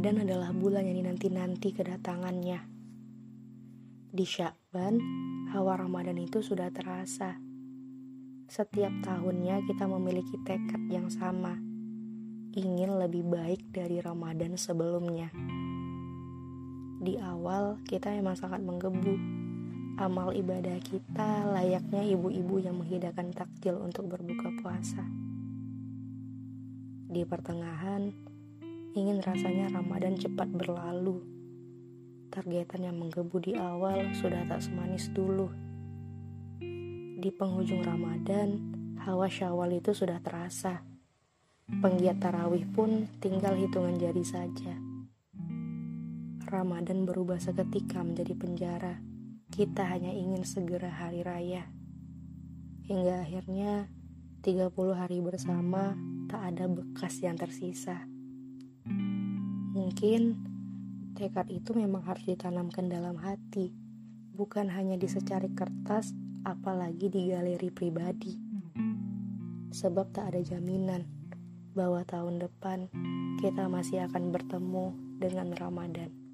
Ramadan adalah bulan yang dinanti-nanti kedatangannya. Di Syakban, hawa Ramadan itu sudah terasa. Setiap tahunnya kita memiliki tekad yang sama, ingin lebih baik dari Ramadan sebelumnya. Di awal, kita memang sangat menggebu. Amal ibadah kita layaknya ibu-ibu yang menghidangkan takjil untuk berbuka puasa. Di pertengahan, Ingin rasanya Ramadan cepat berlalu. Targetan yang menggebu di awal sudah tak semanis dulu. Di penghujung Ramadan, hawa syawal itu sudah terasa. Penggiat tarawih pun tinggal hitungan jari saja. Ramadan berubah seketika menjadi penjara. Kita hanya ingin segera hari raya. Hingga akhirnya 30 hari bersama tak ada bekas yang tersisa. Mungkin tekad itu memang harus ditanamkan dalam hati, bukan hanya di secari kertas, apalagi di galeri pribadi. Sebab tak ada jaminan bahwa tahun depan kita masih akan bertemu dengan Ramadan.